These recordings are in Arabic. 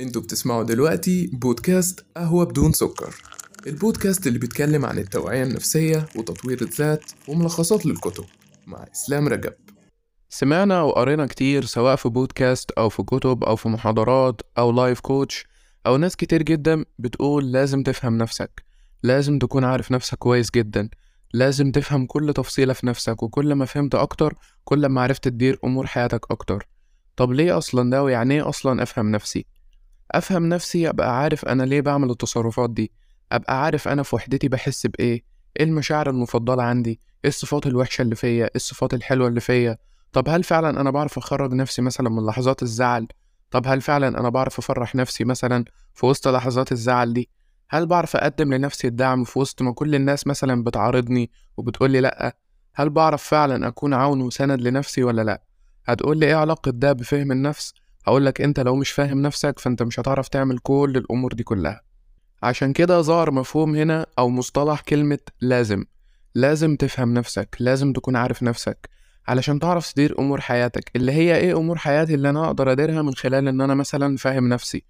أنتوا بتسمعوا دلوقتي بودكاست قهوة بدون سكر. البودكاست اللي بيتكلم عن التوعية النفسية وتطوير الذات وملخصات للكتب. مع إسلام رجب. سمعنا وقرينا كتير سواء في بودكاست أو في كتب أو في محاضرات أو life coach أو ناس كتير جدا بتقول لازم تفهم نفسك. لازم تكون عارف نفسك كويس جدا. لازم تفهم كل تفصيلة في نفسك وكل ما فهمت أكتر كل ما عرفت تدير أمور حياتك أكتر. طب ليه أصلا ده ويعني إيه أصلا أفهم نفسي؟ أفهم نفسي أبقى عارف أنا ليه بعمل التصرفات دي. أبقى عارف أنا في وحدتي بحس بإيه. إيه المشاعر المفضلة عندي؟ إيه الصفات الوحشة اللي فيا؟ إيه الصفات الحلوة اللي فيا؟ طب هل فعلا أنا بعرف أخرج نفسي مثلا من لحظات الزعل؟ طب هل فعلا أنا بعرف أفرح نفسي مثلا في وسط لحظات الزعل دي؟ هل بعرف أقدم لنفسي الدعم في وسط ما كل الناس مثلا بتعارضني وبتقولي لأ؟ هل بعرف فعلا أكون عون وسند لنفسي ولا لأ؟ هتقولي إيه علاقة ده بفهم النفس؟ هقولك أنت لو مش فاهم نفسك فأنت مش هتعرف تعمل كل الأمور دي كلها. عشان كده ظهر مفهوم هنا أو مصطلح كلمة لازم. لازم تفهم نفسك لازم تكون عارف نفسك علشان تعرف تدير أمور حياتك. اللي هي إيه أمور حياتي اللي أنا أقدر أديرها من خلال إن أنا مثلا فاهم نفسي؟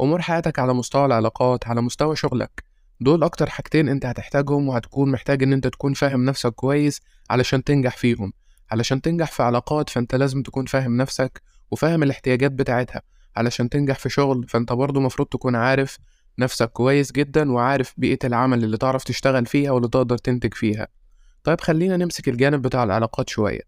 أمور حياتك على مستوى العلاقات على مستوى شغلك. دول أكتر حاجتين أنت هتحتاجهم وهتكون محتاج إن أنت تكون فاهم نفسك كويس علشان تنجح فيهم. علشان تنجح في علاقات فأنت لازم تكون فاهم نفسك وفاهم الاحتياجات بتاعتها علشان تنجح في شغل فأنت برضو مفروض تكون عارف نفسك كويس جدا وعارف بيئة العمل اللي تعرف تشتغل فيها واللي تقدر تنتج فيها. طيب خلينا نمسك الجانب بتاع العلاقات شوية.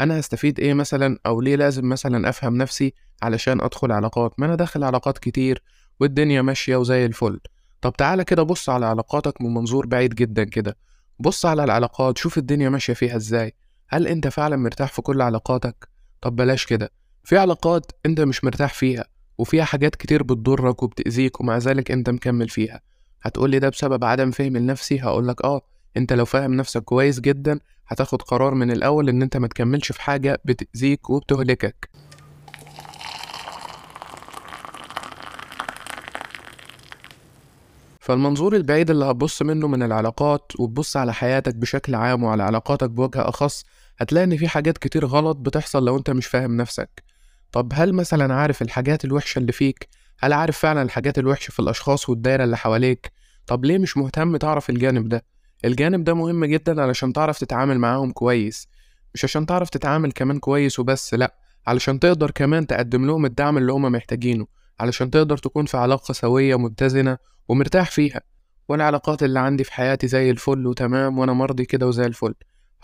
أنا هستفيد إيه مثلا أو ليه لازم مثلا أفهم نفسي علشان أدخل علاقات؟ ما أنا داخل علاقات كتير والدنيا ماشية وزي الفل. طب تعالى كده بص على علاقاتك من منظور بعيد جدا كده. بص على العلاقات شوف الدنيا ماشية فيها إزاي. هل أنت فعلا مرتاح في كل علاقاتك؟ طب بلاش كده. في علاقات أنت مش مرتاح فيها وفيها حاجات كتير بتضرك وبتأذيك ومع ذلك أنت مكمل فيها. هتقولي ده بسبب عدم فهم لنفسي؟ هقولك آه أنت لو فاهم نفسك كويس جدا هتاخد قرار من الأول إن أنت ما تكملش في حاجة بتأذيك وبتهلكك. فالمنظور البعيد اللي هتبص منه من العلاقات وتبص على حياتك بشكل عام وعلى علاقاتك بوجه أخص هتلاقي إن في حاجات كتير غلط بتحصل لو أنت مش فاهم نفسك. طب هل مثلا عارف الحاجات الوحشة اللي فيك؟ هل عارف فعلا الحاجات الوحشة في الأشخاص والدايرة اللي حواليك؟ طب ليه مش مهتم تعرف الجانب ده؟ الجانب ده مهم جدا علشان تعرف تتعامل معاهم كويس مش عشان تعرف تتعامل كمان كويس وبس لأ علشان تقدر كمان تقدم لهم الدعم اللي هما محتاجينه علشان تقدر تكون في علاقة سوية متزنة ومرتاح فيها والعلاقات اللي عندي في حياتي زي الفل وتمام وأنا مرضي كده وزي الفل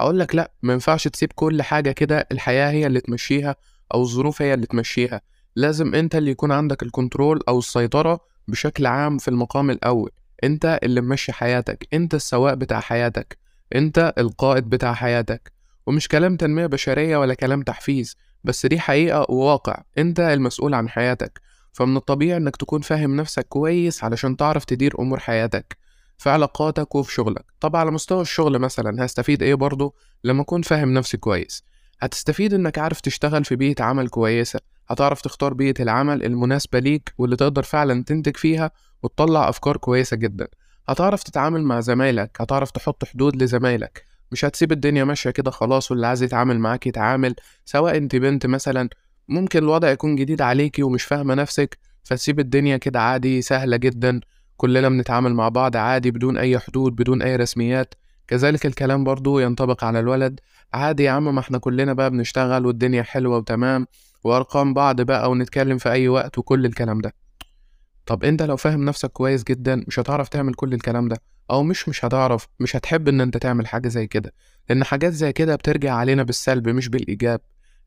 هقولك لأ مينفعش تسيب كل حاجة كده الحياة هي اللي تمشيها أو الظروف هي اللي تمشيها. لازم أنت اللي يكون عندك الكنترول أو السيطرة بشكل عام في المقام الأول. أنت اللي ممشي حياتك. أنت السواق بتاع حياتك. أنت القائد بتاع حياتك. ومش كلام تنمية بشرية ولا كلام تحفيز بس دي حقيقة وواقع. أنت المسؤول عن حياتك. فمن الطبيعي إنك تكون فاهم نفسك كويس علشان تعرف تدير أمور حياتك في علاقاتك وفي شغلك. طب على مستوى الشغل مثلا هستفيد إيه برضه لما أكون فاهم نفسي كويس؟ هتستفيد إنك عارف تشتغل في بيئة عمل كويسة هتعرف تختار بيئة العمل المناسبة ليك واللي تقدر فعلا تنتج فيها وتطلع أفكار كويسة جدا. هتعرف تتعامل مع زمايلك هتعرف تحط حدود لزمايلك. مش هتسيب الدنيا ماشية كده خلاص واللي عايز يتعامل معاك يتعامل سواء أنت بنت مثلا ممكن الوضع يكون جديد عليكي ومش فاهمة نفسك فتسيب الدنيا كده عادي سهلة جدا. كلنا بنتعامل مع بعض عادي بدون أي حدود بدون أي رسميات. كذلك الكلام برضو ينطبق على الولد. عادي يا عم ما إحنا كلنا بقى بنشتغل والدنيا حلوة وتمام وأرقام بعض بقى ونتكلم في أي وقت وكل الكلام ده. طب أنت لو فاهم نفسك كويس جدا مش هتعرف تعمل كل الكلام ده. أو مش مش هتعرف مش هتحب إن أنت تعمل حاجة زي كده. لأن حاجات زي كده بترجع علينا بالسلب مش بالإيجاب.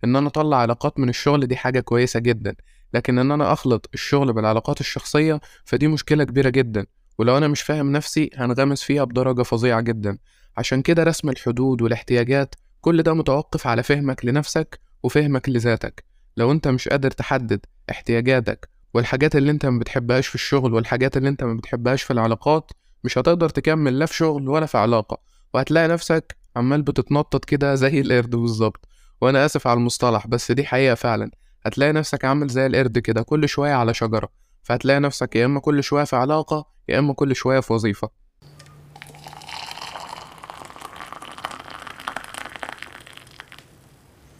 إن أنا أطلع علاقات من الشغل دي حاجة كويسة جدا. لكن إن أنا أخلط الشغل بالعلاقات الشخصية فدي مشكلة كبيرة جدا. ولو أنا مش فاهم نفسي هنغمس فيها بدرجة فظيعة جدا. عشان كده رسم الحدود والاحتياجات كل ده متوقف على فهمك لنفسك وفهمك لذاتك. لو أنت مش قادر تحدد احتياجاتك والحاجات اللي أنت ما بتحبهاش في الشغل والحاجات اللي أنت ما بتحبهاش في العلاقات مش هتقدر تكمل لا في شغل ولا في علاقة. وهتلاقي نفسك عمال بتتنطط كده زي القرد بالظبط. وأنا آسف على المصطلح بس دي حقيقة فعلا. هتلاقي نفسك عامل زي القرد كده كل شوية على شجرة. فهتلاقي نفسك يا إما كل شوية في علاقة يا إما كل شوية في وظيفة.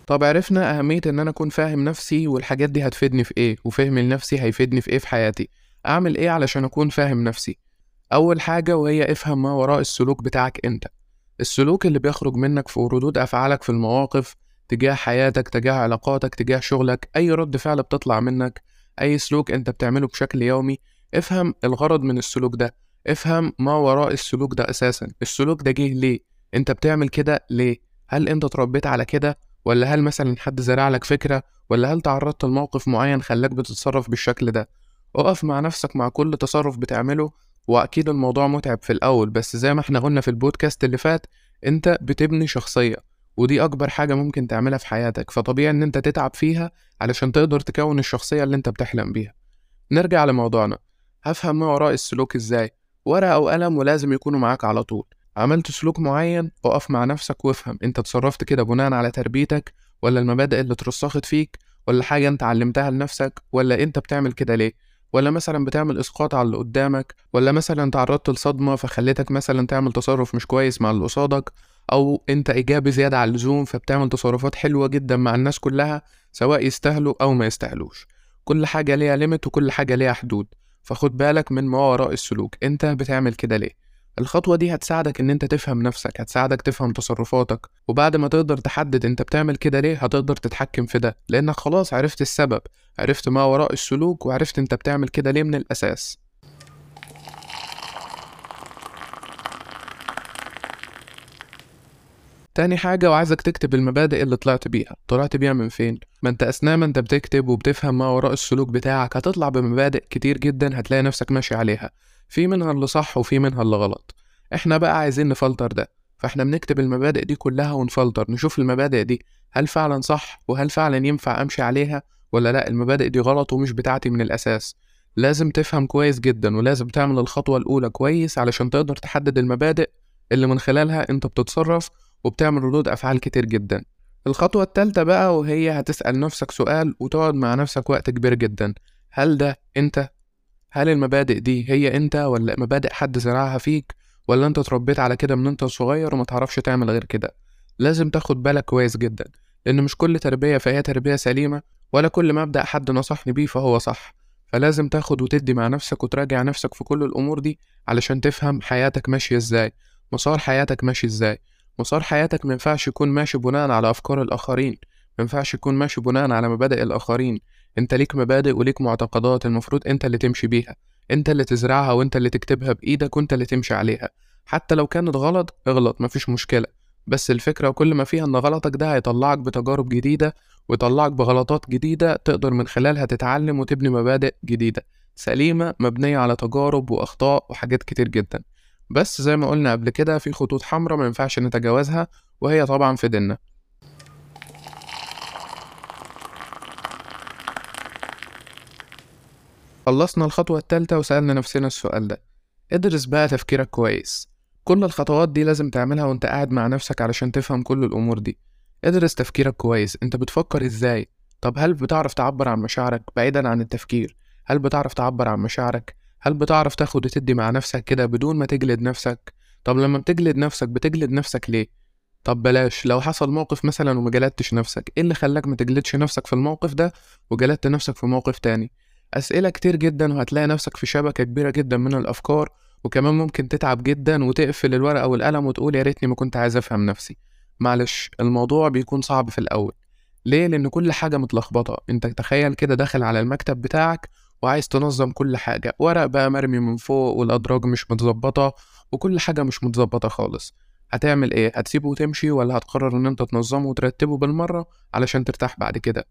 طب عرفنا أهمية إن أنا أكون فاهم نفسي والحاجات دي هتفيدني في إيه وفهمي لنفسي هيفيدني في إيه في حياتي. أعمل إيه علشان أكون فاهم نفسي؟ أول حاجة وهي افهم ما وراء السلوك بتاعك أنت. السلوك اللي بيخرج منك في ردود أفعالك في المواقف تجاه حياتك تجاه علاقاتك تجاه شغلك أي رد فعل بتطلع منك أي سلوك أنت بتعمله بشكل يومي افهم الغرض من السلوك ده افهم ما وراء السلوك ده أساسا. السلوك ده جه ليه؟ أنت بتعمل كده ليه؟ هل أنت اتربيت على كده؟ ولا هل مثلا حد زرع لك فكرة؟ ولا هل تعرضت لموقف معين خلاك بتتصرف بالشكل ده؟ اقف مع نفسك مع كل تصرف بتعمله وأكيد الموضوع متعب في الأول بس زي ما إحنا قلنا في البودكاست اللي فات أنت بتبني شخصية. ودي أكبر حاجة ممكن تعملها في حياتك فطبيعي إن أنت تتعب فيها علشان تقدر تكون الشخصية اللي أنت بتحلم بيها. نرجع لموضوعنا. هفهم ما وراء السلوك إزاي؟ ورقة وقلم ولازم يكونوا معاك على طول. عملت سلوك معين اقف مع نفسك وافهم. أنت اتصرفت كده بناء على تربيتك ولا المبادئ اللي اترسخت فيك ولا حاجة أنت علمتها لنفسك ولا أنت بتعمل كده ليه؟ ولا مثلا بتعمل إسقاط على اللي قدامك ولا مثلا تعرضت لصدمة فخلتك مثلا تعمل تصرف مش كويس مع اللي قصادك أو أنت إيجابي زيادة عن اللزوم فبتعمل تصرفات حلوة جدا مع الناس كلها سواء يستاهلوا أو ما يستاهلوش. كل حاجة ليها ليميت وكل حاجة ليها حدود. فخد بالك من ما وراء السلوك. أنت بتعمل كده ليه؟ الخطوة دي هتساعدك إن أنت تفهم نفسك هتساعدك تفهم تصرفاتك. وبعد ما تقدر تحدد أنت بتعمل كده ليه هتقدر تتحكم في ده. لأنك خلاص عرفت السبب عرفت ما وراء السلوك وعرفت أنت بتعمل كده ليه من الأساس. تاني حاجة وعايزك تكتب المبادئ اللي طلعت بيها. طلعت بيها من فين؟ ما انت أثناء ما انت بتكتب وبتفهم ما وراء السلوك بتاعك هتطلع بمبادئ كتير جدا هتلاقي نفسك ماشي عليها. في منها اللي صح وفي منها اللي غلط. إحنا بقى عايزين نفلتر ده. فإحنا بنكتب المبادئ دي كلها ونفلتر نشوف المبادئ دي. هل فعلا صح؟ وهل فعلا ينفع أمشي عليها؟ ولا لأ المبادئ دي غلط ومش بتاعتي من الأساس. لازم تفهم كويس جدا ولازم تعمل الخطوة الأولى كويس علشان تقدر تحدد المبادئ اللي من خلالها أنت بتتصرف وبتعمل ردود أفعال كتير جدا. الخطوة التالتة بقى وهي هتسأل نفسك سؤال وتقعد مع نفسك وقت كبير جدا. هل ده أنت؟ هل المبادئ دي هي أنت ولا مبادئ حد زرعها فيك؟ ولا أنت اتربيت على كده من أنت صغير وما تعرفش تعمل غير كده؟ لازم تاخد بالك كويس جدا لأن مش كل تربية فهي تربية سليمة ولا كل مبدأ حد نصحني بيه فهو صح. فلازم تاخد وتدي مع نفسك وتراجع نفسك في كل الأمور دي علشان تفهم حياتك ماشية إزاي مسار حياتك ماشي إزاي. مسار حياتك مينفعش يكون ماشي بناء على أفكار الآخرين مينفعش يكون ماشي بناء على مبادئ الآخرين. أنت ليك مبادئ وليك معتقدات المفروض أنت اللي تمشي بيها. أنت اللي تزرعها وأنت اللي تكتبها بإيدك وأنت اللي تمشي عليها. حتى لو كانت غلط اغلط مفيش مشكلة. بس الفكرة وكل ما فيها إن غلطك ده هيطلعك بتجارب جديدة ويطلعك بغلطات جديدة تقدر من خلالها تتعلم وتبني مبادئ جديدة. سليمة مبنية على تجارب وأخطاء وحاجات كتير جدا. بس زي ما قلنا قبل كده في خطوط حمراء ما ينفعش نتجاوزها وهي طبعا في ديننا. خلصنا الخطوة التالتة وسألنا نفسنا السؤال ده. ادرس بقى تفكيرك كويس. كل الخطوات دي لازم تعملها وانت قاعد مع نفسك علشان تفهم كل الأمور دي. ادرس تفكيرك كويس. انت بتفكر إزاي؟ طب هل بتعرف تعبر عن مشاعرك بعيدا عن التفكير؟ هل بتعرف تعبر عن مشاعرك؟ هل بتعرف تاخد وتدي مع نفسك كده بدون ما تجلد نفسك؟ طب لما بتجلد نفسك بتجلد نفسك ليه؟ طب بلاش لو حصل موقف مثلا وما جلدتش نفسك إيه اللي خلاك ما تجلدش نفسك في الموقف ده وجلدت نفسك في موقف تاني؟ أسئلة كتير جدا وهتلاقي نفسك في شبكة كبيرة جدا من الأفكار وكمان ممكن تتعب جدا وتقفل الورقة والقلم وتقول يا ريتني ما كنت عايز أفهم نفسي. معلش الموضوع بيكون صعب في الأول. ليه؟ لأن كل حاجة متلخبطة. أنت تخيل كده داخل على المكتب بتاعك وعايز تنظم كل حاجة. ورق بقى مرمي من فوق والأدراج مش متظبطة وكل حاجة مش متظبطة خالص. هتعمل إيه؟ هتسيبه وتمشي ولا هتقرر إن أنت تنظمه وترتبه بالمرة علشان ترتاح بعد كده؟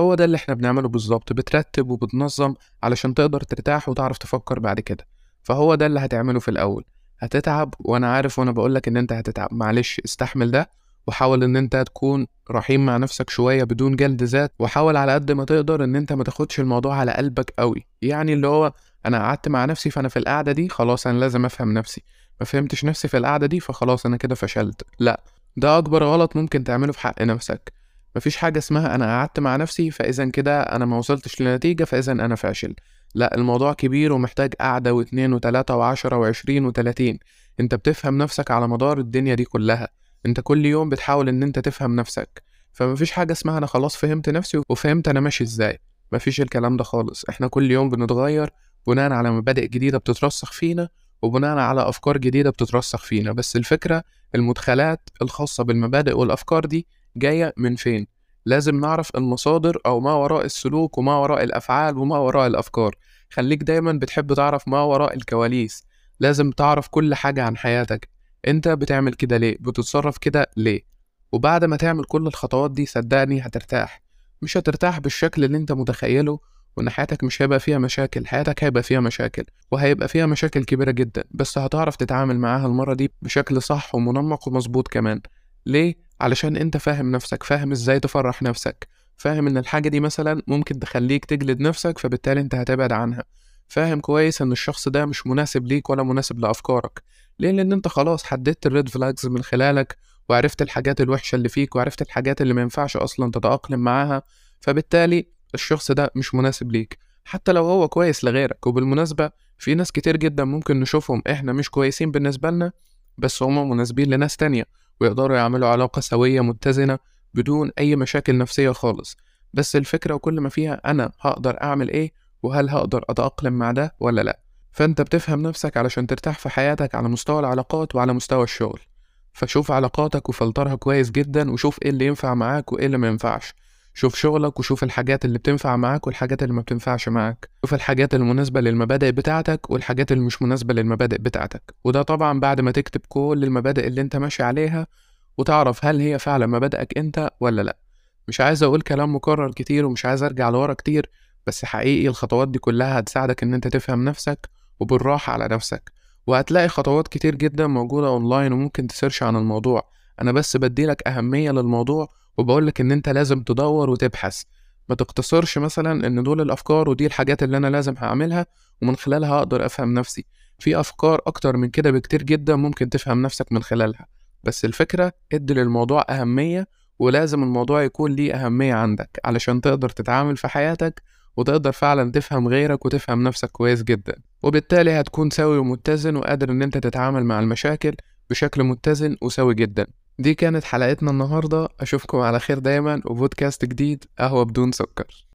هو ده اللي إحنا بنعمله بالظبط بترتب وبتنظم علشان تقدر ترتاح وتعرف تفكر بعد كده. فهو ده اللي هتعمله في الأول. هتتعب وأنا عارف وأنا بقولك إن أنت هتتعب. معلش استحمل ده. وحاول إن أنت تكون رحيم مع نفسك شوية بدون جلد ذات وحاول على قد ما تقدر إن أنت ما تاخدش الموضوع على قلبك قوي. يعني اللي هو أنا قعدت مع نفسي فأنا في القعدة دي خلاص أنا لازم أفهم نفسي. ما فهمتش نفسي في القعدة دي فخلاص أنا كده فشلت. لأ ده أكبر غلط ممكن تعمله في حق نفسك. مفيش حاجة اسمها أنا قعدت مع نفسي فإذا كده أنا ما وصلتش لنتيجة فإذا أنا فاشل. لأ الموضوع كبير ومحتاج قعدة واتنين وتلاتة وعشرة وعشرين وتلاتين. أنت بتفهم نفسك على مدار الدنيا دي كلها. انت كل يوم بتحاول ان انت تفهم نفسك. فمفيش حاجة اسمها أنا خلاص فهمت نفسي وفهمت أنا ماشي إزاي. مفيش الكلام ده خالص. إحنا كل يوم بنتغير بناء على مبادئ جديدة بتترسخ فينا وبناء على أفكار جديدة بتترسخ فينا. بس الفكرة المدخلات الخاصة بالمبادئ والأفكار دي جاية من فين؟ لازم نعرف المصادر أو ما وراء السلوك وما وراء الأفعال وما وراء الأفكار. خليك دايما بتحب تعرف ما وراء الكواليس. لازم تعرف كل حاجة عن حياتك. انت بتعمل كده ليه؟ بتتصرف كده ليه؟ وبعد ما تعمل كل الخطوات دي صدقني هترتاح. مش هترتاح بالشكل اللي انت متخيله وإن حياتك مش هيبقى فيها مشاكل. حياتك هيبقى فيها مشاكل وهيبقى فيها مشاكل كبيرة جدا. بس هتعرف تتعامل معاها المرة دي بشكل صح ومنمق ومظبوط كمان. ليه؟ علشان انت فاهم نفسك فاهم إزاي تفرح نفسك. فاهم إن الحاجة دي مثلا ممكن تخليك تجلد نفسك فبالتالي انت هتبعد عنها. فاهم كويس إن الشخص ده مش مناسب ليك ولا مناسب لأفكارك. ليه لأن أنت خلاص حددت الريد فلاجز من خلالك وعرفت الحاجات الوحشة اللي فيك وعرفت الحاجات اللي ما ينفعش أصلا تتأقلم معاها فبالتالي الشخص ده مش مناسب ليك. حتى لو هو كويس لغيرك وبالمناسبة في ناس كتير جدا ممكن نشوفهم إحنا مش كويسين بالنسبة لنا بس هما مناسبين لناس تانية ويقدروا يعملوا علاقة سوية متزنة بدون أي مشاكل نفسية خالص. بس الفكرة وكل ما فيها أنا هقدر أعمل إيه وهل هقدر أتأقلم مع ده ولا لأ؟ فأنت بتفهم نفسك علشان ترتاح في حياتك على مستوى العلاقات وعلى مستوى الشغل. فشوف علاقاتك وفلترها كويس جدا وشوف إيه اللي ينفع معاك وإيه اللي ما ينفعش. شوف شغلك وشوف الحاجات اللي بتنفع معاك والحاجات اللي ما بتنفعش معاك. شوف الحاجات المناسبة للمبادئ بتاعتك والحاجات اللي مش مناسبة للمبادئ بتاعتك. وده طبعا بعد ما تكتب كل المبادئ اللي أنت ماشي عليها وتعرف هل هي فعلا مبادئك أنت ولا لأ. مش عايز أقول كلام مكرر كتير ومش عايز أرجع لورا كتير بس حقيقي الخطوات دي كلها هتساعدك إن أنت تفهم نفسك وبالراحة على نفسك. وهتلاقي خطوات كتير جدا موجودة أونلاين وممكن تسيرش عن الموضوع. أنا بس بديلك أهمية للموضوع وبقولك إن أنت لازم تدور وتبحث. ما تقتصرش مثلا إن دول الأفكار ودي الحاجات اللي أنا لازم هعملها ومن خلالها أقدر أفهم نفسي. في أفكار أكتر من كده بكتير جدا ممكن تفهم نفسك من خلالها. بس الفكرة ادي للموضوع أهمية ولازم الموضوع يكون ليه أهمية عندك علشان تقدر تتعامل في حياتك وتقدر فعلا تفهم غيرك وتفهم نفسك كويس جدا. وبالتالي هتكون سوي ومتزن وقادر إن أنت تتعامل مع المشاكل بشكل متزن وسوي جدا. دي كانت حلقتنا النهاردة. أشوفكم على خير دايما. وبودكاست جديد قهوة بدون سكر.